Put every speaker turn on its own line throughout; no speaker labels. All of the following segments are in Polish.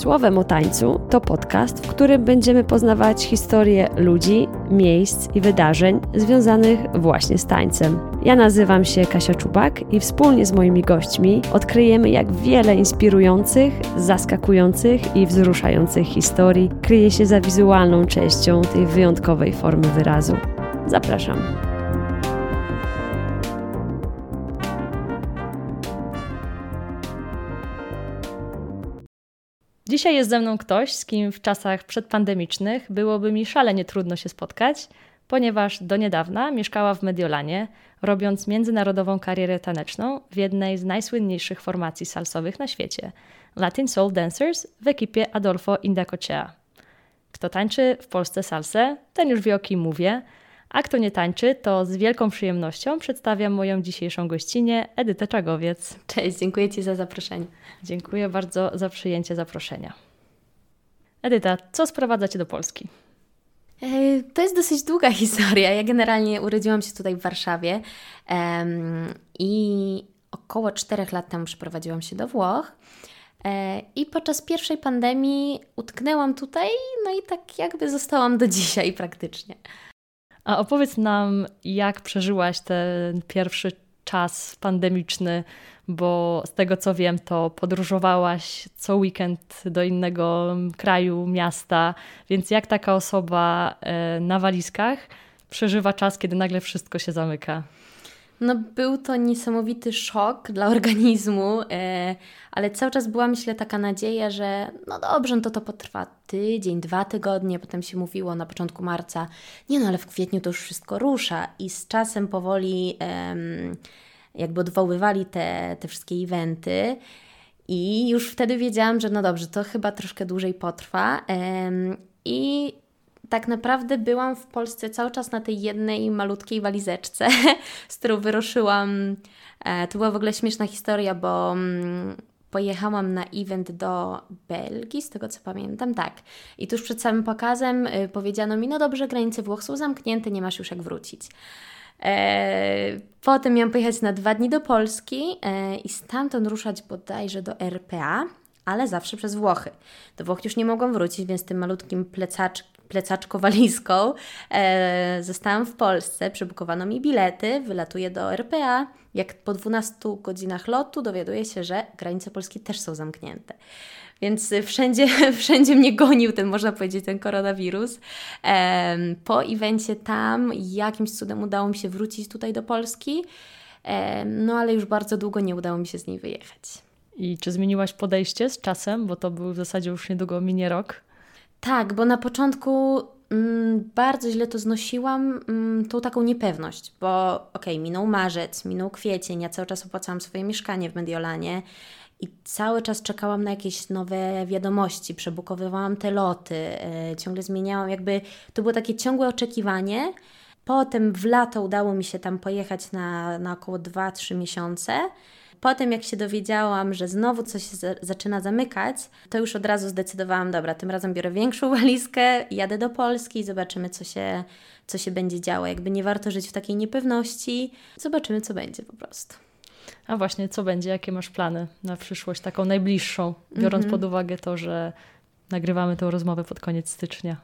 Słowem o tańcu to podcast, w którym będziemy poznawać historię ludzi, miejsc i wydarzeń związanych właśnie z tańcem. Ja nazywam się Kasia Czubak i wspólnie z moimi gośćmi odkryjemy, jak wiele inspirujących, zaskakujących i wzruszających historii kryje się za wizualną częścią tej wyjątkowej formy wyrazu. Zapraszam.
Dzisiaj jest ze mną ktoś, z kim w czasach przedpandemicznych byłoby mi szalenie trudno się spotkać, ponieważ do niedawna mieszkała w Mediolanie, robiąc międzynarodową karierę taneczną w jednej z najsłynniejszych formacji salsowych na świecie Latin Soul Dancers w ekipie Adolfo Indacochea. Kto tańczy w Polsce salsę, ten już wie o kim mówię, a kto nie tańczy, to z wielką przyjemnością przedstawiam moją dzisiejszą gościnę, Edytę Czagowiec.
Cześć, dziękuję Ci za zaproszenie.
Dziękuję bardzo za przyjęcie zaproszenia. Edyta, co sprowadza Cię do Polski?
E, to jest dosyć długa historia. Ja generalnie urodziłam się tutaj w Warszawie um, i około czterech lat temu przeprowadziłam się do Włoch. E, I podczas pierwszej pandemii utknęłam tutaj, no i tak jakby zostałam do dzisiaj praktycznie.
A opowiedz nam, jak przeżyłaś ten pierwszy czas pandemiczny, bo z tego co wiem, to podróżowałaś co weekend do innego kraju, miasta, więc jak taka osoba e, na walizkach przeżywa czas, kiedy nagle wszystko się zamyka?
No, był to niesamowity szok dla organizmu, e, ale cały czas była, myślę, taka nadzieja, że no dobrze, no to to potrwa tydzień, dwa tygodnie. Potem się mówiło na początku marca, nie no, ale w kwietniu to już wszystko rusza, i z czasem powoli jakby odwoływali te, te wszystkie eventy. I już wtedy wiedziałam, że no dobrze, to chyba troszkę dłużej potrwa. I tak naprawdę byłam w Polsce cały czas na tej jednej malutkiej walizeczce, z którą wyruszyłam. E, to była w ogóle śmieszna historia, bo mm, pojechałam na event do Belgii, z tego co pamiętam, tak. I tuż przed samym pokazem y, powiedziano mi, no dobrze, granice Włoch są zamknięte, nie masz już jak wrócić. E, potem miałam pojechać na dwa dni do Polski e, i stamtąd ruszać bodajże do RPA, ale zawsze przez Włochy. Do Włoch już nie mogłam wrócić, więc tym malutkim plecacz, pleczaczko-walizką e, zostałam w Polsce, przebukowano mi bilety, wylatuję do RPA. Jak po 12 godzinach lotu dowiaduję się, że granice Polski też są zamknięte. Więc wszędzie, wszędzie mnie gonił ten, można powiedzieć, ten koronawirus. Po evencie tam jakimś cudem udało mi się wrócić tutaj do Polski, no ale już bardzo długo nie udało mi się z niej wyjechać.
I czy zmieniłaś podejście z czasem, bo to był w zasadzie już niedługo minie rok?
Tak, bo na początku mm, bardzo źle to znosiłam, mm, tą taką niepewność, bo okej, okay, minął marzec, minął kwiecień, ja cały czas opłacałam swoje mieszkanie w Mediolanie i cały czas czekałam na jakieś nowe wiadomości, przebukowywałam te loty, yy, ciągle zmieniałam, jakby to było takie ciągłe oczekiwanie. Potem w lato udało mi się tam pojechać na, na około 2-3 miesiące. Potem, jak się dowiedziałam, że znowu coś się zaczyna zamykać, to już od razu zdecydowałam, dobra, tym razem biorę większą walizkę, jadę do Polski i zobaczymy, co się, co się będzie działo. Jakby nie warto żyć w takiej niepewności, zobaczymy, co będzie po prostu.
A właśnie, co będzie? Jakie masz plany na przyszłość, taką najbliższą, biorąc mm -hmm. pod uwagę to, że nagrywamy tę rozmowę pod koniec stycznia?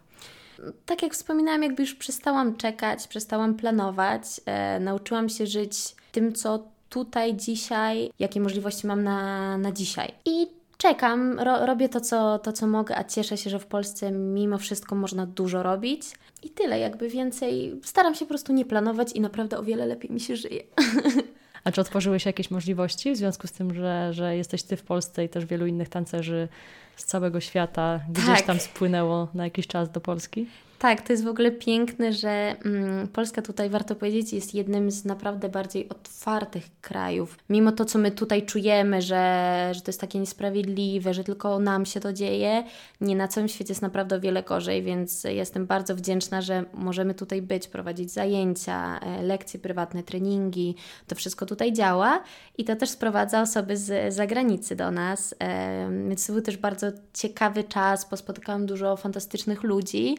Tak jak wspominałam, jakby już przestałam czekać, przestałam planować, e, nauczyłam się żyć tym, co tutaj, dzisiaj, jakie możliwości mam na, na dzisiaj. I czekam, ro, robię to co, to, co mogę, a cieszę się, że w Polsce mimo wszystko można dużo robić. I tyle, jakby więcej. Staram się po prostu nie planować i naprawdę o wiele lepiej mi się żyje.
A czy otworzyły się jakieś możliwości w związku z tym, że, że jesteś Ty w Polsce i też wielu innych tancerzy z całego świata gdzieś tak. tam spłynęło na jakiś czas do Polski?
Tak, to jest w ogóle piękne, że mm, Polska tutaj, warto powiedzieć, jest jednym z naprawdę bardziej otwartych krajów. Mimo to, co my tutaj czujemy, że, że to jest takie niesprawiedliwe, że tylko nam się to dzieje, nie na całym świecie jest naprawdę o wiele gorzej, więc jestem bardzo wdzięczna, że możemy tutaj być, prowadzić zajęcia, e, lekcje prywatne, treningi. To wszystko tutaj działa i to też sprowadza osoby z zagranicy do nas. E, więc to był też bardzo ciekawy czas, pospotykałam dużo fantastycznych ludzi.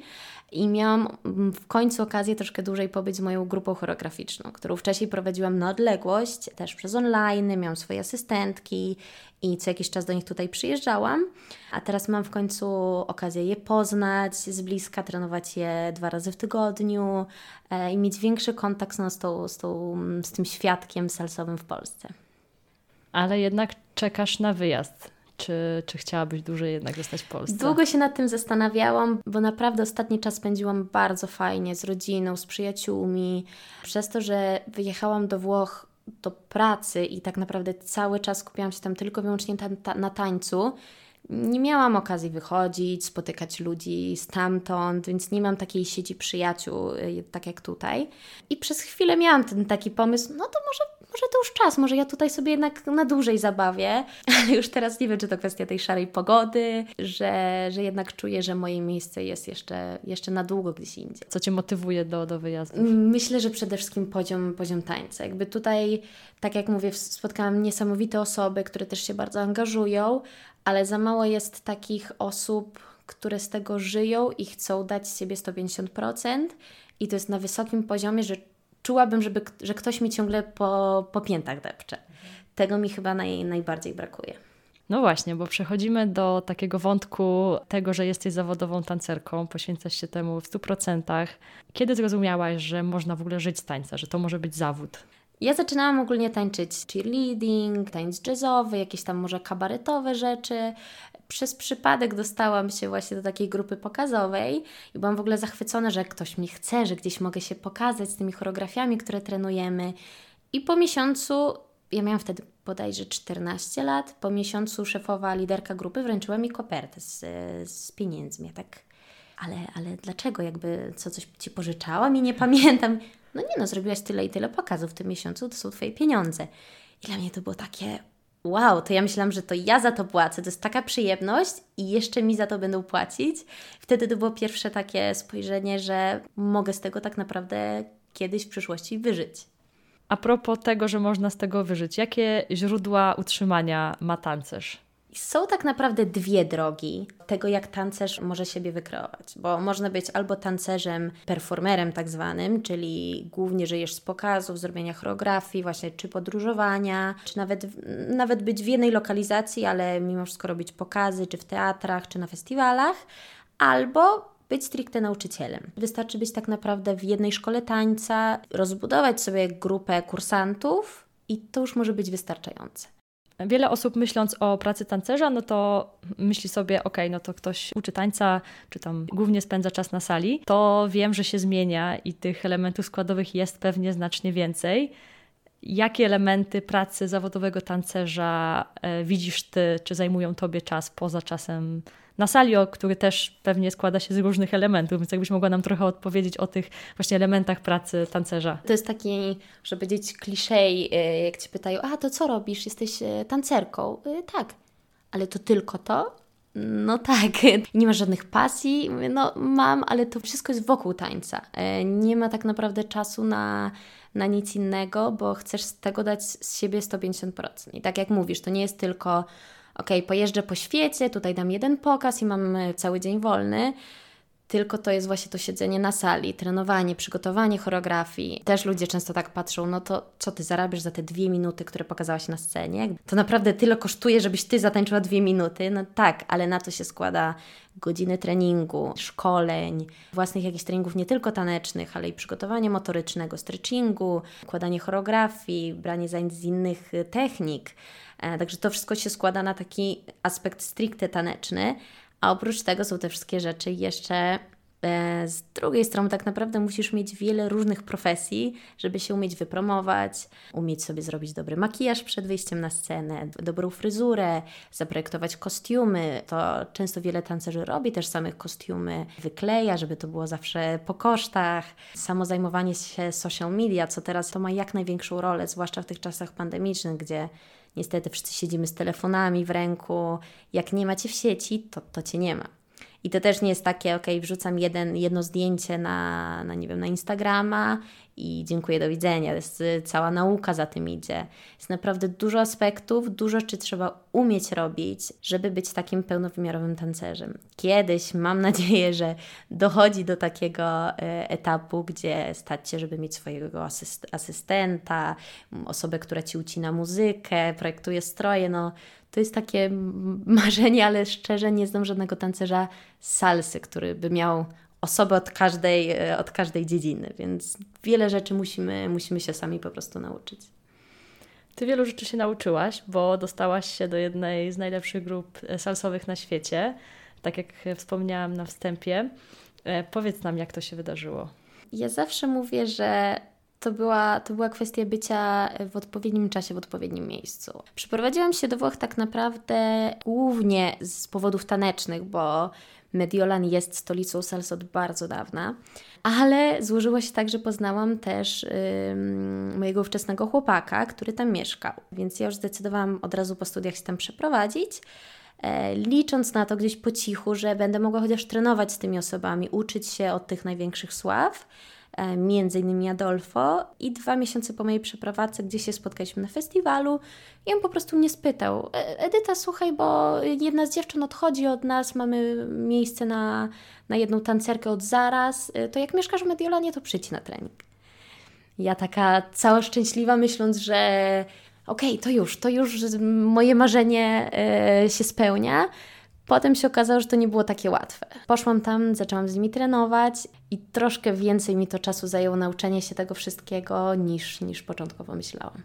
I miałam mm, w końcu okazję troszkę dłużej pobyć z moją grupą choreograficzną, którą wcześniej prowadziłam na odległość, też przez online, miałam swoje asystentki i co jakiś czas do nich tutaj przyjeżdżałam. A teraz mam w końcu okazję je poznać z bliska, trenować je dwa razy w tygodniu e, i mieć większy kontakt no, z, tą, z, tą, z tym świadkiem salsowym w Polsce.
Ale jednak czekasz na wyjazd czy, czy chciałabyś dłużej jednak zostać w Polsce?
Długo się nad tym zastanawiałam, bo naprawdę ostatni czas spędziłam bardzo fajnie z rodziną, z przyjaciółmi. Przez to, że wyjechałam do Włoch do pracy i tak naprawdę cały czas skupiałam się tam tylko wyłącznie na tańcu, nie miałam okazji wychodzić, spotykać ludzi stamtąd, więc nie mam takiej sieci przyjaciół, y, tak jak tutaj. I przez chwilę miałam ten taki pomysł, no to może może to już czas, może ja tutaj sobie jednak na dłużej zabawię, ale już teraz nie wiem, czy to kwestia tej szarej pogody, że, że jednak czuję, że moje miejsce jest jeszcze, jeszcze na długo gdzieś indziej.
Co Cię motywuje do, do wyjazdu?
Myślę, że przede wszystkim poziom, poziom tańca. Jakby tutaj, tak jak mówię, spotkałam niesamowite osoby, które też się bardzo angażują, ale za mało jest takich osób, które z tego żyją i chcą dać siebie 150%. I to jest na wysokim poziomie, że czułabym, żeby, że ktoś mi ciągle po, po piętach depcze. Tego mi chyba naj, najbardziej brakuje.
No właśnie, bo przechodzimy do takiego wątku tego, że jesteś zawodową tancerką, poświęcasz się temu w 100%. Kiedy zrozumiałaś, że można w ogóle żyć z tańca, że to może być zawód?
Ja zaczynałam ogólnie tańczyć cheerleading, tańc jazzowy, jakieś tam może kabaretowe rzeczy. Przez przypadek dostałam się właśnie do takiej grupy pokazowej i byłam w ogóle zachwycona, że ktoś mnie chce, że gdzieś mogę się pokazać z tymi choreografiami, które trenujemy. I po miesiącu, ja miałam wtedy bodajże 14 lat, po miesiącu szefowa, liderka grupy wręczyła mi kopertę z, z pieniędzmi. Ja tak, ale, ale dlaczego? Jakby co, coś Ci pożyczałam i nie pamiętam. No nie no, zrobiłaś tyle i tyle pokazów w tym miesiącu, to są Twoje pieniądze. I dla mnie to było takie, wow, to ja myślałam, że to ja za to płacę, to jest taka przyjemność i jeszcze mi za to będą płacić. Wtedy to było pierwsze takie spojrzenie, że mogę z tego tak naprawdę kiedyś w przyszłości wyżyć.
A propos tego, że można z tego wyżyć, jakie źródła utrzymania ma tancerz?
Są tak naprawdę dwie drogi tego, jak tancerz może siebie wykreować, bo można być albo tancerzem, performerem tak zwanym, czyli głównie żyjesz z pokazów, zrobienia choreografii, właśnie czy podróżowania, czy nawet, nawet być w jednej lokalizacji, ale mimo wszystko robić pokazy, czy w teatrach, czy na festiwalach, albo być stricte nauczycielem. Wystarczy być tak naprawdę w jednej szkole tańca, rozbudować sobie grupę kursantów i to już może być wystarczające.
Wiele osób myśląc o pracy tancerza, no to myśli sobie, ok, no to ktoś uczy tańca, czy tam głównie spędza czas na sali, to wiem, że się zmienia i tych elementów składowych jest pewnie znacznie więcej. Jakie elementy pracy zawodowego tancerza e, widzisz ty, czy zajmują tobie czas poza czasem na sali, który też pewnie składa się z różnych elementów, więc jakbyś mogła nam trochę odpowiedzieć o tych właśnie elementach pracy tancerza.
To jest taki, żeby powiedzieć, kliszej, e, jak Ci pytają, a to co robisz, jesteś e, tancerką? Tak, ale to tylko to? No tak, nie masz żadnych pasji. No mam, ale to wszystko jest wokół tańca. Nie ma tak naprawdę czasu na, na nic innego, bo chcesz z tego dać z siebie 150%. I tak jak mówisz, to nie jest tylko ok, pojeżdżę po świecie, tutaj dam jeden pokaz i mam e, cały dzień wolny. Tylko to jest właśnie to siedzenie na sali, trenowanie, przygotowanie choreografii. Też ludzie często tak patrzą, no to co ty zarabiasz za te dwie minuty, które pokazałaś na scenie? To naprawdę tyle kosztuje, żebyś ty zatańczyła dwie minuty? No tak, ale na to się składa godziny treningu, szkoleń, własnych jakichś treningów nie tylko tanecznych, ale i przygotowania motorycznego, stretchingu, układanie choreografii, branie zajęć z innych e, technik. E, także to wszystko się składa na taki aspekt stricte taneczny, a oprócz tego są te wszystkie rzeczy jeszcze E, z drugiej strony, tak naprawdę musisz mieć wiele różnych profesji, żeby się umieć wypromować, umieć sobie zrobić dobry makijaż przed wyjściem na scenę, dobrą fryzurę, zaprojektować kostiumy. To często wiele tancerzy robi też samych kostiumy, wykleja, żeby to było zawsze po kosztach. Samo zajmowanie się social media, co teraz to ma jak największą rolę, zwłaszcza w tych czasach pandemicznych, gdzie niestety wszyscy siedzimy z telefonami w ręku. Jak nie macie w sieci, to, to cię nie ma. I to też nie jest takie, ok, wrzucam jeden, jedno zdjęcie na, na, nie wiem, na Instagrama i dziękuję, do widzenia. Jest y, cała nauka za tym idzie. Jest naprawdę dużo aspektów, dużo rzeczy trzeba umieć robić, żeby być takim pełnowymiarowym tancerzem. Kiedyś mam nadzieję, że dochodzi do takiego y, etapu, gdzie stać się, żeby mieć swojego asyst asystenta, osobę, która ci ucina muzykę, projektuje stroje. No, to jest takie marzenie, ale szczerze nie znam żadnego tancerza salsy, który by miał osoby od każdej, e, od każdej dziedziny, więc wiele rzeczy musimy, musimy się sami po prostu nauczyć.
Ty wielu rzeczy się nauczyłaś, bo dostałaś się do jednej z najlepszych grup e, salsowych na świecie, tak jak wspomniałam na wstępie. E, powiedz nam, jak to się wydarzyło.
Ja zawsze mówię, że to była, to była kwestia bycia w odpowiednim czasie, w odpowiednim miejscu. Przyprowadziłam się do Włoch tak naprawdę głównie z powodów tanecznych, bo Mediolan jest stolicą salsa od bardzo dawna, ale złożyło się tak, że poznałam też yy, mojego ówczesnego chłopaka, który tam mieszkał, więc ja już zdecydowałam od razu po studiach się tam przeprowadzić. E, licząc na to gdzieś po cichu, że będę mogła chociaż trenować z tymi osobami, uczyć się od tych największych sław, E, między innymi Adolfo i dwa miesiące po mojej przeprowadzce, gdzie się spotkaliśmy na festiwalu i on po prostu mnie spytał e, Edyta, słuchaj, bo jedna z dziewczyn odchodzi od nas, mamy miejsce na, na jedną tancerkę od zaraz, e, to jak mieszkasz w Mediolanie, to przyjdź na trening. Ja taka cała szczęśliwa, myśląc, że okej, okay, to już, to już moje marzenie się spełnia. Potem się okazało, że to nie było takie łatwe. Poszłam tam, zaczęłam z nimi trenować i troszkę więcej mi to czasu zajęło nauczenie się tego wszystkiego niż, niż początkowo myślałam.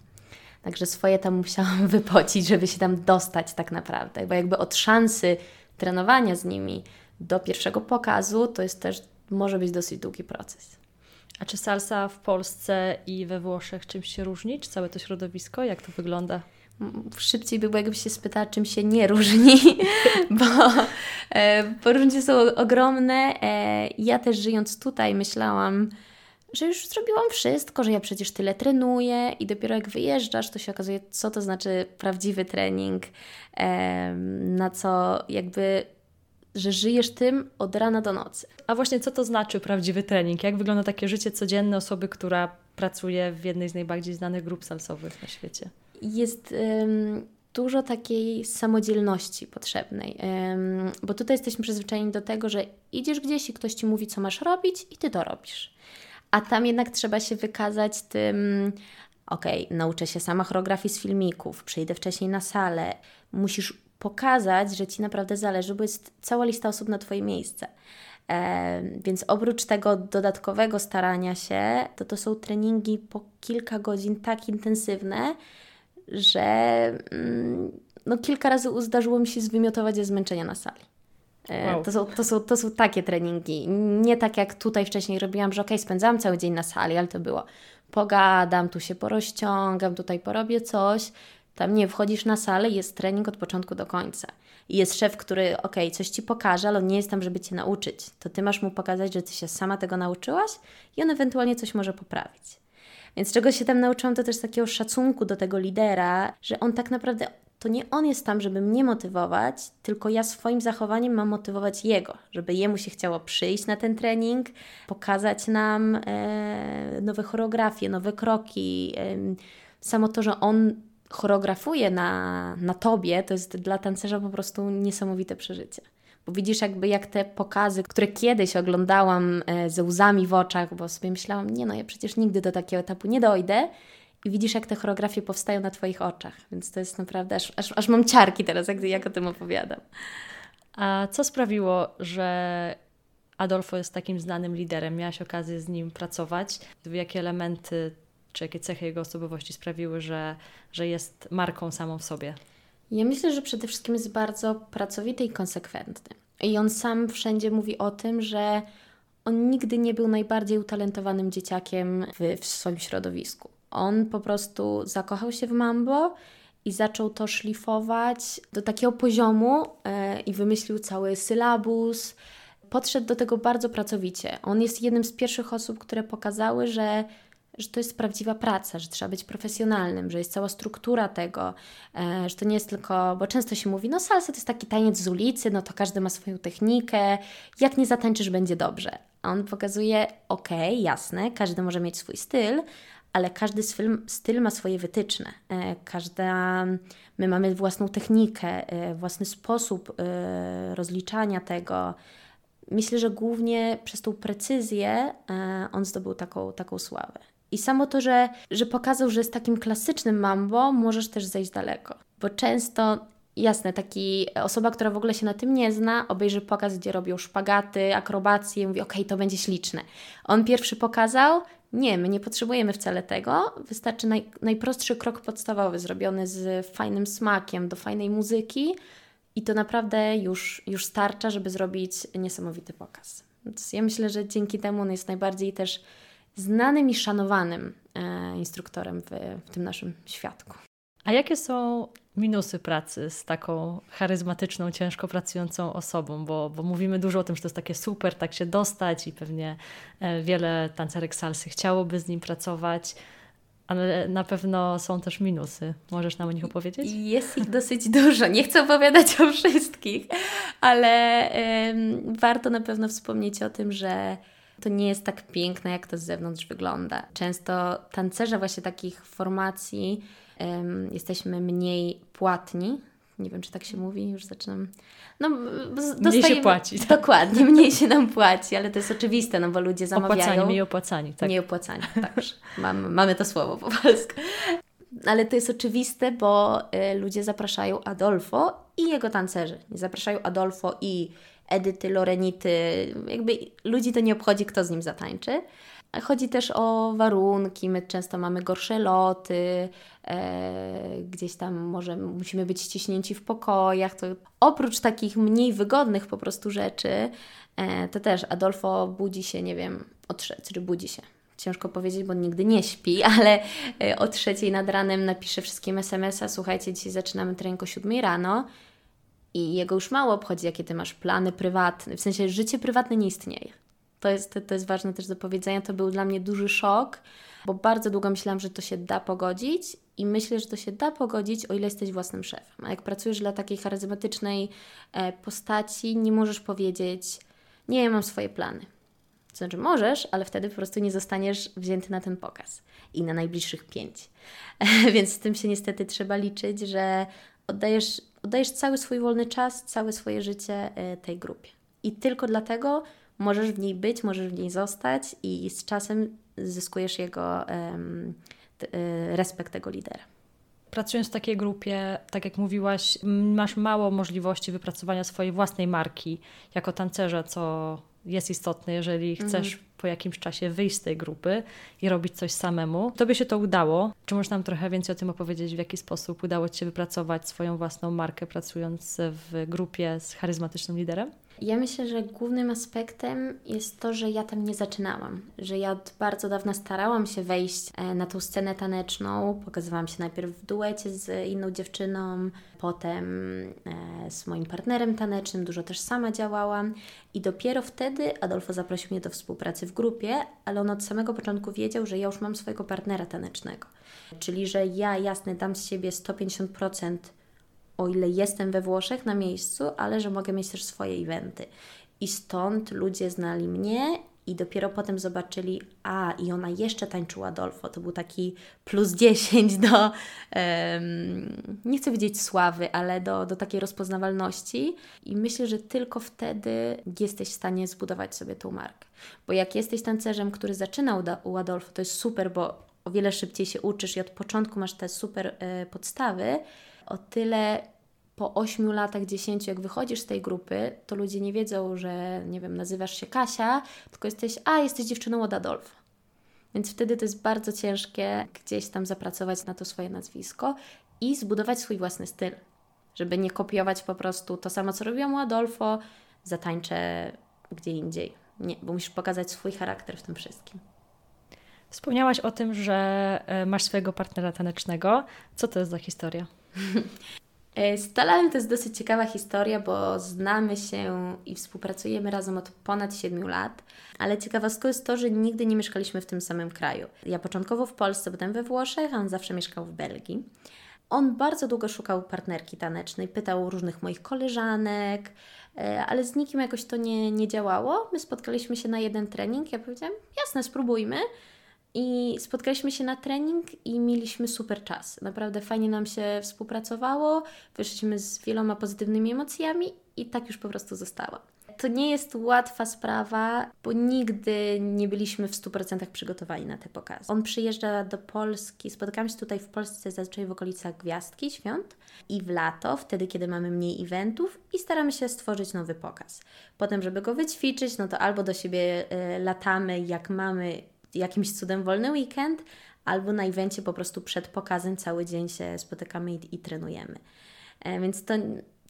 Także swoje tam musiałam wypocić, żeby się tam dostać tak naprawdę, bo jakby od szansy trenowania z nimi do pierwszego pokazu to jest też, może być dosyć długi proces.
A czy salsa w Polsce i we Włoszech czymś się różni? Czy całe to środowisko? Jak to wygląda?
Szybciej by było, jakby się spytała, czym się nie różni, bo, e, bo różnice są ogromne. E, ja też żyjąc tutaj myślałam, że już zrobiłam wszystko, że ja przecież tyle trenuję i dopiero jak wyjeżdżasz, to się okazuje, co to znaczy prawdziwy trening, e, na co jakby że żyjesz tym od rana do nocy.
A właśnie co to znaczy prawdziwy trening? Jak wygląda takie życie codzienne osoby, która pracuje w jednej z najbardziej znanych grup salsowych na świecie?
Jest dużo takiej samodzielności potrzebnej, bo tutaj jesteśmy przyzwyczajeni do tego, że idziesz gdzieś i ktoś ci mówi, co masz robić, i ty to robisz. A tam jednak trzeba się wykazać tym, okej, okay, nauczę się sama choreografii z filmików, przyjdę wcześniej na salę, musisz pokazać, że ci naprawdę zależy, bo jest cała lista osób na Twoje miejsce. E, więc oprócz tego dodatkowego starania się, to to są treningi po kilka godzin tak intensywne, że mm, no, kilka razy zdarzyło mi się zwymiotować ze zmęczenia na sali. E, wow. To, są, to, są, to są takie treningi. Nie tak jak tutaj wcześniej robiłam, że ok, spędzałam cały dzień na sali, ale to było pogadam, tu się porozciągam, tutaj porobię coś. Tam nie wchodzisz na salę, jest trening od początku do końca. I jest szef, który, ok, coś ci pokaże, ale on nie jest tam, żeby cię nauczyć. To ty masz mu pokazać, że ty się sama tego nauczyłaś i on ewentualnie coś może poprawić. Więc czego się tam nauczyłam, to też takiego szacunku do tego lidera, że on tak naprawdę to nie on jest tam, żeby mnie motywować, tylko ja swoim zachowaniem mam motywować jego, żeby jemu się chciało przyjść na ten trening, pokazać nam e, nowe choreografie, nowe kroki. E, samo to, że on choreografuje na, na tobie, to jest dla tancerza po prostu niesamowite przeżycie. Bo widzisz jakby jak te pokazy, które kiedyś oglądałam e, ze łzami w oczach, bo sobie myślałam, nie no, ja przecież nigdy do takiego etapu nie dojdę. I widzisz, jak te choreografie powstają na Twoich oczach. Więc to jest naprawdę, aż, aż, aż mam ciarki teraz, jak, jak o tym opowiadam.
A co sprawiło, że Adolfo jest takim znanym liderem? Miałaś okazję z nim pracować? Jakie elementy czy jakie cechy jego osobowości sprawiły, że, że jest marką samą w sobie?
Ja myślę, że przede wszystkim jest bardzo pracowity i konsekwentny. I on sam wszędzie mówi o tym, że on nigdy nie był najbardziej utalentowanym dzieciakiem w, w swoim środowisku. On po prostu zakochał się w mambo i zaczął to szlifować do takiego poziomu e, i wymyślił cały sylabus. Podszedł do tego bardzo pracowicie. On jest jednym z pierwszych osób, które pokazały, że że to jest prawdziwa praca, że trzeba być profesjonalnym, że jest cała struktura tego, e, że to nie jest tylko, bo często się mówi, no salsa to jest taki taniec z ulicy, no to każdy ma swoją technikę, jak nie zatańczysz, będzie dobrze. A on pokazuje, okej, okay, jasne, każdy może mieć swój styl, ale każdy styl ma swoje wytyczne. E, każda, my mamy własną technikę, e, własny sposób rozliczania tego. Myślę, że głównie przez tą precyzję on zdobył taką, taką sławę. I samo to, że, że pokazał, że z takim klasycznym mambo możesz też zejść daleko. Bo często Jasne, taki osoba, która w ogóle się na tym nie zna, obejrzy pokaz, gdzie robią szpagaty, akrobacje, mówi, okej, okay, to będzie śliczne. On pierwszy pokazał, nie, my nie potrzebujemy wcale tego, wystarczy naj, najprostszy krok podstawowy, zrobiony z fajnym smakiem, do fajnej muzyki i to naprawdę już, już starcza, żeby zrobić niesamowity pokaz. Więc ja myślę, że dzięki temu on jest najbardziej też znanym i szanowanym e, instruktorem w, w tym naszym świadku.
A jakie są minusy pracy z taką charyzmatyczną, ciężko pracującą osobą? Bo, bo mówimy dużo o tym, że to jest takie super, tak się dostać i pewnie e, wiele tancerek salsy chciałoby z nim pracować. Ale na pewno są też minusy. Możesz nam o nich opowiedzieć?
Jest ich dosyć dużo. Nie chcę opowiadać o wszystkich, ale ym, warto na pewno wspomnieć o tym, że to nie jest tak piękne, jak to z zewnątrz wygląda. Często tancerze właśnie takich formacji jesteśmy mniej płatni. Nie wiem, czy tak się mówi, już zaczynam.
No, dostajemy, mniej się płaci.
Tak. Dokładnie, mniej się nam płaci, ale to jest oczywiste, no bo ludzie zamawiają.
Opłacani, mniej opłacani, tak.
Mniej opłacani, tak. mamy, mamy to słowo po polsku. Ale to jest oczywiste, bo y, ludzie zapraszają Adolfo i jego tancerzy. Nie zapraszają Adolfo i Edyty, Lorenity, jakby ludzi to nie obchodzi, kto z nim zatańczy. Chodzi też o warunki, my często mamy gorsze loty, e, gdzieś tam może musimy być ściśnięci w pokojach. To oprócz takich mniej wygodnych po prostu rzeczy, e, to też Adolfo budzi się, nie wiem, o trzeciej, czy budzi się. Ciężko powiedzieć, bo nigdy nie śpi, ale e, o trzeciej nad ranem napisze wszystkim SMS-a, słuchajcie, dzisiaj zaczynamy trening o siódmej rano i jego już mało obchodzi, jakie Ty masz plany prywatne, w sensie życie prywatne nie istnieje to jest, to jest ważne też do powiedzenia. To był dla mnie duży szok, bo bardzo długo myślałam, że to się da pogodzić i myślę, że to się da pogodzić, o ile jesteś własnym szefem. A jak pracujesz dla takiej charyzmatycznej e, postaci, nie możesz powiedzieć, nie, ja mam swoje plany. To znaczy możesz, ale wtedy po prostu nie zostaniesz wzięty na ten pokaz i na najbliższych pięć. Więc z tym się niestety trzeba liczyć, że oddajesz, oddajesz cały swój wolny czas, całe swoje życie e, tej grupie. I tylko dlatego możesz w niej być, możesz w niej zostać i z czasem zyskujesz jego um, respekt tego lidera.
Pracując w takiej grupie, tak jak mówiłaś, masz mało możliwości wypracowania swojej własnej marki jako tancerza, co jest istotne, jeżeli chcesz mhm. po jakimś czasie wyjść z tej grupy i robić coś samemu. Tobie się to udało. Czy możesz nam trochę więcej o tym opowiedzieć, w jaki sposób udało Ci się wypracować swoją własną markę, pracując w grupie z charyzmatycznym liderem?
Ja myślę, że głównym aspektem jest to, że ja tam nie zaczynałam, że ja od bardzo dawna starałam się wejść e, na tą scenę taneczną. Pokazywałam się najpierw w duecie z inną dziewczyną, potem e, z moim partnerem tanecznym, dużo też sama działałam i dopiero wtedy Adolfo zaprosił mnie do współpracy w grupie, ale on od samego początku wiedział, że ja już mam swojego partnera tanecznego. Czyli, że ja jasne dam z siebie 150% o ile jestem we Włoszech na miejscu, ale że mogę mieć też swoje eventy. I stąd ludzie znali mnie i dopiero potem zobaczyli, a i ona jeszcze tańczyła Adolfo. To był taki plus 10 do, um, nie chcę powiedzieć sławy, ale do, do takiej rozpoznawalności. I myślę, że tylko wtedy jesteś w stanie zbudować sobie tą markę. Bo jak jesteś tancerzem, który zaczynał u Adolfo, to jest super, bo o wiele szybciej się uczysz i od początku masz te super y, podstawy o tyle po 8 latach, 10, jak wychodzisz z tej grupy, to ludzie nie wiedzą, że nie wiem, nazywasz się Kasia, tylko jesteś, a jesteś dziewczyną od Adolfa. Więc wtedy to jest bardzo ciężkie gdzieś tam zapracować na to swoje nazwisko i zbudować swój własny styl, żeby nie kopiować po prostu to samo, co robiłam u Adolfo, zatańczę gdzie indziej. Nie, bo musisz pokazać swój charakter w tym wszystkim.
Wspomniałaś o tym, że e, masz swojego partnera tanecznego. Co to jest za historia?
E, z Talalem to jest dosyć ciekawa historia, bo znamy się i współpracujemy razem od ponad 7 lat, ale ciekawostką jest to, że nigdy nie mieszkaliśmy w tym samym kraju. Ja początkowo w Polsce, potem we Włoszech, a on zawsze mieszkał w Belgii. on bardzo długo szukał partnerki tanecznej, pytał różnych moich koleżanek, e, ale z nikim jakoś to nie, nie działało. My spotkaliśmy się na jeden trening, ja powiedziałam, jasne, spróbujmy. I spotkaliśmy się na trening i mieliśmy super czas. Naprawdę fajnie nam się współpracowało, wyszliśmy z wieloma pozytywnymi emocjami i tak już po prostu została. To nie jest łatwa sprawa, bo nigdy nie byliśmy w 100% przygotowani na te pokazy. On przyjeżdża do Polski, spotykamy się tutaj w Polsce zazwyczaj w okolicach Gwiazdki, Świąt i w lato, wtedy kiedy mamy mniej eventów i staramy się stworzyć nowy pokaz. Potem, żeby go wyćwiczyć, no to albo do siebie y, latamy, jak mamy jakimś cudem wolny weekend, albo na evencie po prostu przed pokazem cały dzień się spotykamy i, i trenujemy. E, więc to,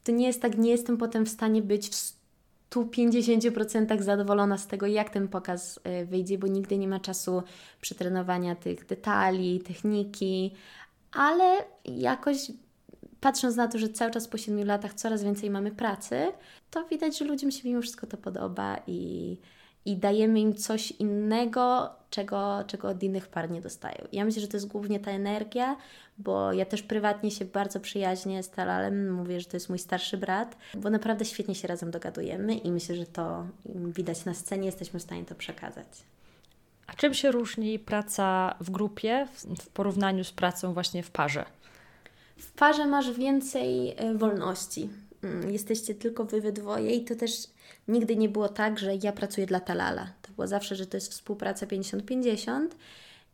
to nie jest tak, nie jestem potem w stanie być w 150% zadowolona z tego, jak ten pokaz e, wyjdzie, bo nigdy nie ma czasu przetrenowania tych detali, techniki, ale jakoś patrząc na to, że cały czas po 7 latach coraz więcej mamy pracy, to widać, że ludziom się mimo wszystko to podoba i, i dajemy im coś innego, czego, czego od innych par nie dostają. Ja myślę, że to jest głównie ta energia, bo ja też prywatnie się bardzo przyjaźnię z Talalem, mówię, że to jest mój starszy brat, bo naprawdę świetnie się razem dogadujemy i myślę, że to widać na scenie, jesteśmy w stanie to przekazać.
A czym się różni praca w grupie w porównaniu z pracą właśnie w parze?
W parze masz więcej e, wolności. Mm, jesteście tylko wy we dwoje i to też nigdy nie było tak, że ja pracuję dla Talala. To było zawsze, że to jest współpraca 50-50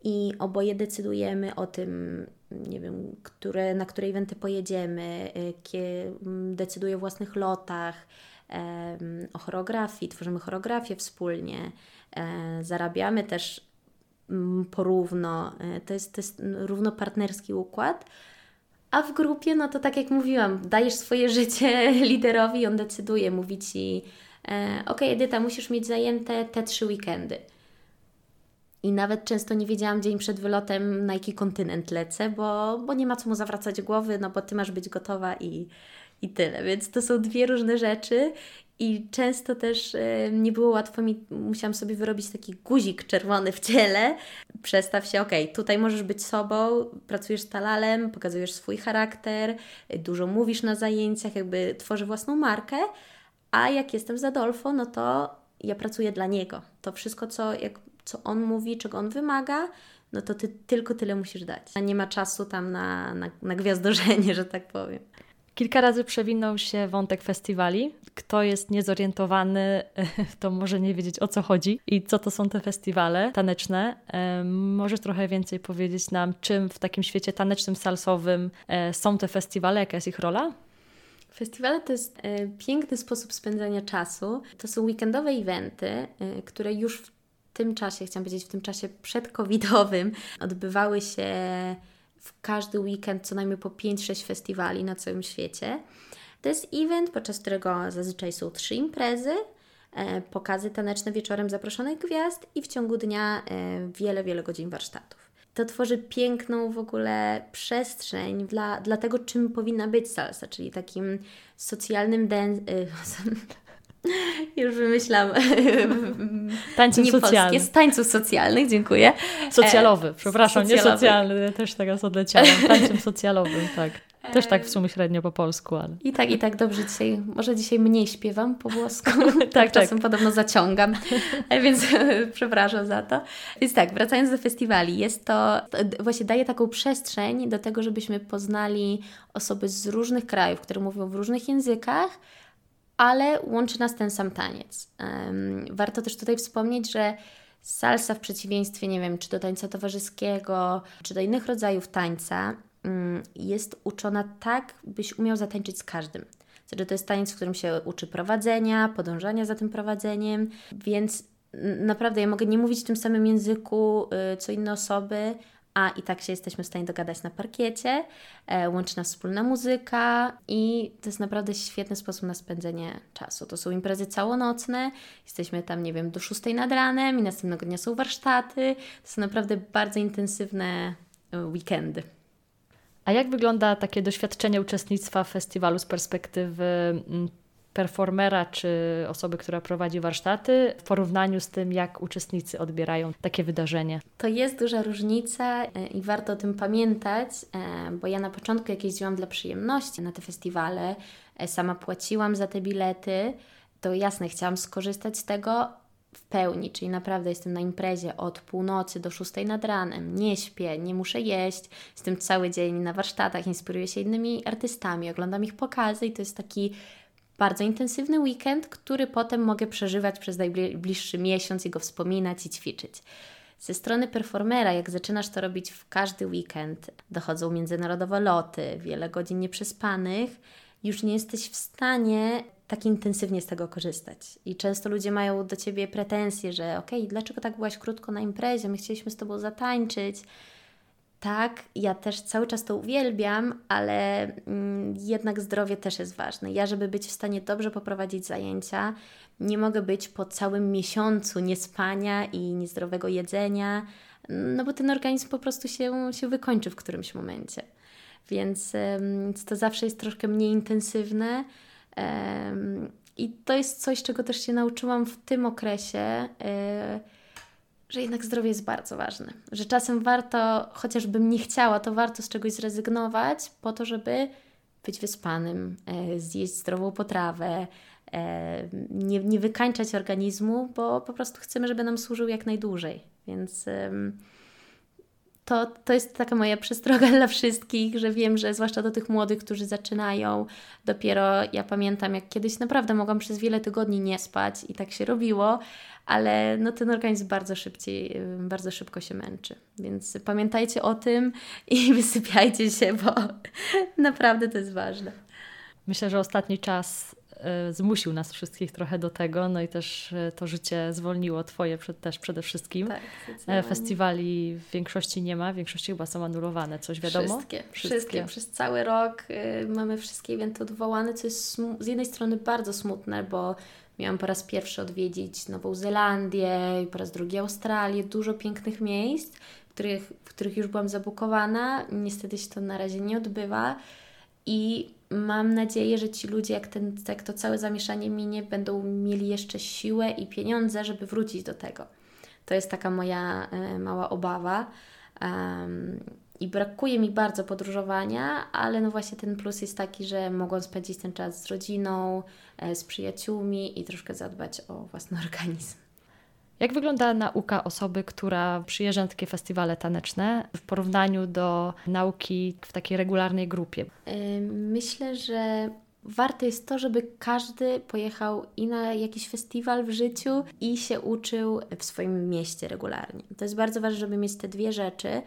i oboje decydujemy o tym, nie wiem, które, na które eventy pojedziemy, kie, mm, decyduję o własnych lotach, o choreografii, tworzymy choreografię wspólnie, e, zarabiamy też mm, porówno, e, to jest, to jest równopartnerski układ. A w grupie, no to tak jak mówiłam, dajesz swoje życie liderowi, on decyduje, mówi ci, ok, Edyta, musisz mieć zajęte te trzy weekendy. I nawet często nie wiedziałam dzień przed wylotem, na jaki kontynent lecę, bo, bo nie ma co mu zawracać głowy, no bo ty masz być gotowa i, i tyle. Więc to są dwie różne rzeczy. I często też e, nie było łatwo mi, musiałam sobie wyrobić taki guzik czerwony w ciele. Przestaw się, ok, tutaj możesz być sobą, pracujesz z talalem, pokazujesz swój charakter, dużo mówisz na zajęciach, jakby tworzę własną markę, a jak jestem z Adolfo, no to ja pracuję dla niego. To wszystko, co, jak, co on mówi, czego on wymaga, no to ty tylko tyle musisz dać. Nie ma czasu tam na, na, na że tak powiem.
Kilka razy przewinął się wątek festiwali. Kto jest niezorientowany, to może nie wiedzieć o co chodzi i co to są te festiwale taneczne. Możesz trochę więcej powiedzieć nam, czym w takim świecie tanecznym, salsowym e, są te festiwale, jaka jest ich rola?
Festiwale to jest e, piękny sposób spędzania czasu. To są weekendowe eventy, e, które już w tym czasie, chciałam powiedzieć, w tym czasie przedcovidowym odbywały się w każdy weekend co najmniej po 5-6 festiwali na całym świecie. To jest event, podczas którego zazwyczaj są trzy imprezy, e, pokazy taneczne wieczorem zaproszonych gwiazd i w ciągu dnia wiele, wiele godzin warsztatów. To tworzy piękną w ogóle przestrzeń dla, dla tego, czym powinna być salsa, czyli takim socjalnym den- e, Już wymyślam.
Tańców socjalnych.
Z tańców socjalnych, dziękuję.
Socjalowy, przepraszam, socjalowy. nie socjalny, też teraz odleciałam. Tańcem socjalowym, tak. Też tak w sumie średnio po polsku, ale...
I tak, i tak dobrze dzisiaj, może dzisiaj mniej śpiewam po włosku, tak, tak, czasem tak. podobno zaciągam, więc przepraszam za to. Więc tak, wracając do festiwali, jest to, właśnie daje taką przestrzeń do tego, żebyśmy poznali osoby z różnych krajów, które mówią w różnych językach, ale łączy nas ten sam taniec. Warto też tutaj wspomnieć, że salsa w przeciwieństwie, nie wiem, czy do tańca towarzyskiego, czy do innych rodzajów tańca, mm, jest uczona tak, byś umiał zatańczyć z każdym. Znaczy, to jest taniec, w którym się uczy prowadzenia, podążania za tym prowadzeniem, więc naprawdę ja mogę nie mówić w tym samym języku y, co inne osoby, a i tak się jesteśmy w stanie dogadać na parkiecie, e, łączy nas wspólna muzyka i to jest naprawdę świetny sposób na spędzenie czasu. To są imprezy całonocne, jesteśmy tam, nie wiem, do 6 nad ranem i następnego dnia są warsztaty. To są naprawdę bardzo intensywne e, weekendy.
A jak wygląda takie doświadczenie uczestnictwa w festiwalu z perspektywy mm, performera czy osoby, która prowadzi warsztaty w porównaniu z tym, jak uczestnicy odbierają takie wydarzenie?
To jest duża różnica e, i warto o tym pamiętać, e, bo ja na początku jak jeździłam dla przyjemności na te festiwale, e, sama płaciłam za te bilety, to jasne, chciałam skorzystać z tego, w pełni, czyli naprawdę jestem na imprezie od północy do szóstej nad ranem, nie śpię, nie muszę jeść, jestem cały dzień na warsztatach, inspiruję się innymi artystami, oglądam ich pokazy i to jest taki bardzo intensywny weekend, który potem mogę przeżywać przez najbliższy miesiąc i go wspominać i ćwiczyć. Ze strony performera, jak zaczynasz to robić w każdy weekend, dochodzą międzynarodowe loty, wiele godzin nieprzespanych, już nie jesteś w stanie tak intensywnie z tego korzystać. I często ludzie mają do ciebie pretensje, że okej, okay, dlaczego tak byłaś krótko na imprezie, my chcieliśmy z tobą zatańczyć. Tak, ja też cały czas to uwielbiam, ale mm, jednak zdrowie też jest ważne. Ja, żeby być w stanie dobrze poprowadzić zajęcia, nie mogę być po całym miesiącu niespania i niezdrowego jedzenia, no bo ten organizm po prostu się, się wykończy w którymś momencie. Więc to zawsze jest troszkę mniej intensywne. I to jest coś, czego też się nauczyłam w tym okresie, e, że jednak zdrowie jest bardzo ważne. Że czasem warto, chociażbym nie chciała, to warto z czegoś zrezygnować po to, żeby być wyspanym, e, zjeść zdrową potrawę, e, nie, nie wykańczać organizmu, bo po prostu chcemy, żeby nam służył jak najdłużej. Więc to, to jest taka moja przestroga dla wszystkich, że wiem, że zwłaszcza do tych młodych, którzy zaczynają, dopiero ja pamiętam, jak kiedyś naprawdę mogłam przez wiele tygodni nie spać i tak się robiło, ale no ten organizm bardzo szybciej, bardzo szybko się męczy. Więc pamiętajcie o tym i wysypiajcie się, bo naprawdę to jest ważne.
Myślę, że ostatni czas zmusił nas wszystkich trochę do tego, no i też e, to życie zwolniło Twoje przed, też przede wszystkim. Tak, e, Festiwali w większości nie ma, w większości chyba są anulowane, coś wiadomo?
Wszystkie, wszystkie. wszystkie. Przez cały rok y, mamy wszystkie eventy odwołane, co jest z jednej strony bardzo smutne, bo miałam po raz pierwszy odwiedzić Nową Zelandię i po raz drugi Australię, dużo pięknych miejsc, w których, w których już byłam zabukowana. Niestety się to na razie nie odbywa i mam nadzieję, że ci ludzie, jak, ten, jak to całe zamieszanie minie, będą mieli jeszcze siłę i pieniądze, żeby wrócić do tego. To jest taka moja e, mała obawa. Um, I brakuje mi bardzo podróżowania, ale no właśnie ten plus jest taki, że mogłam spędzić ten czas z rodziną, e, z przyjaciółmi i troszkę zadbać o własny organizm.
Jak wygląda nauka osoby, która przyjeżdża na takie festiwale taneczne w porównaniu do nauki w takiej regularnej grupie?
Myślę, że Warte jest to, żeby każdy pojechał i na jakiś festiwal w życiu i się uczył w swoim mieście regularnie. To jest bardzo ważne, żeby mieć te dwie rzeczy,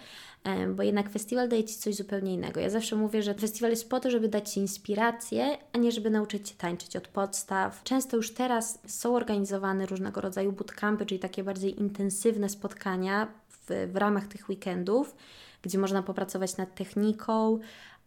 bo jednak festiwal daje Ci coś zupełnie innego. Ja zawsze mówię, że festiwal jest po to, żeby dać Ci inspirację, a nie żeby nauczyć Cię tańczyć od podstaw. Często już teraz są organizowane różnego rodzaju bootcampy, czyli takie bardziej intensywne spotkania w, w ramach tych weekendów, gdzie można popracować nad techniką,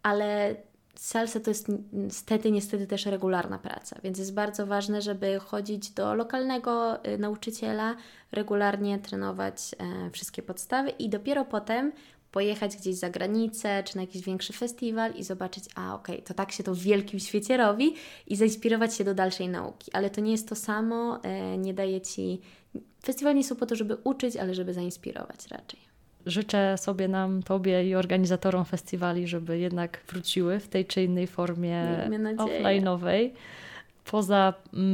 ale salsa to jest niestety, niestety też regularna praca, więc jest bardzo ważne, żeby chodzić do lokalnego y, nauczyciela, regularnie trenować e, wszystkie podstawy i dopiero potem pojechać gdzieś za granicę, czy na jakiś większy festiwal i zobaczyć, a okej, okay, to tak się to w wielkim świecie robi i zainspirować się do dalszej nauki. Ale to nie jest to samo, e, nie daje Ci... Festiwale nie są po to, żeby uczyć, ale żeby zainspirować raczej.
Życzę sobie nam, Tobie i organizatorom festiwali, żeby jednak wróciły w tej czy innej formie offline'owej. Poza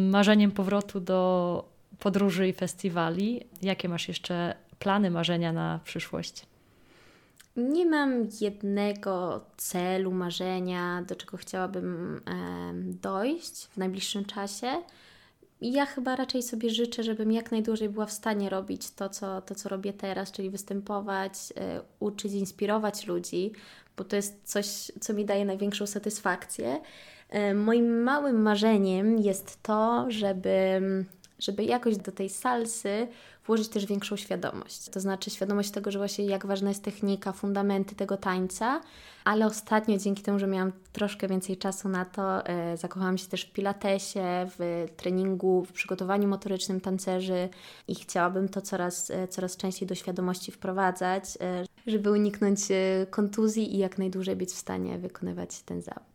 marzeniem powrotu do podróży i festiwali, jakie masz jeszcze plany, marzenia na przyszłość?
Nie mam jednego celu, marzenia, do czego chciałabym dojść w najbliższym czasie. Ja chyba raczej sobie życzę, żebym jak najdłużej była w stanie robić to, co, to, co robię teraz, czyli występować, e, uczyć, inspirować ludzi, bo to jest coś, co mi daje największą satysfakcję. E, moim małym marzeniem jest to, żeby, żeby jakoś do tej salsy włożyć też większą świadomość. To znaczy świadomość tego, że właśnie jak ważna jest technika, fundamenty tego tańca, ale ostatnio dzięki temu, że miałam troszkę więcej czasu na to, e, zakochałam się też w pilatesie, w treningu, w przygotowaniu motorycznym tancerzy i chciałabym to coraz, e, coraz częściej do świadomości wprowadzać, e, żeby uniknąć e, kontuzji i jak najdłużej być w stanie wykonywać ten zawód.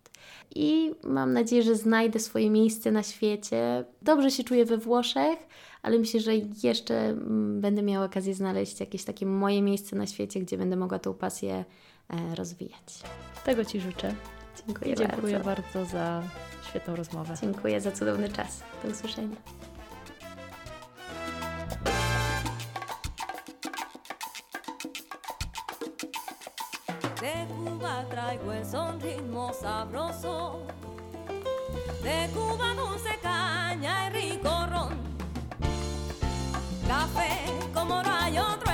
I mam nadzieję, że znajdę swoje miejsce na świecie. Dobrze się czuję we Włoszech, ale myślę, że jeszcze mm, będę miała okazję znaleźć jakieś takie moje miejsce na świecie, gdzie będę mogła tą pasję e, rozwijać.
Tego Ci życzę.
Dziękuję,
Dziękuję
bardzo.
bardzo za świetną rozmowę.
Dziękuję za cudowny czas. Do usłyszenia.
Traigo el son ritmo sabroso. De Cuba dulce caña y rico ron. Café como no hay otro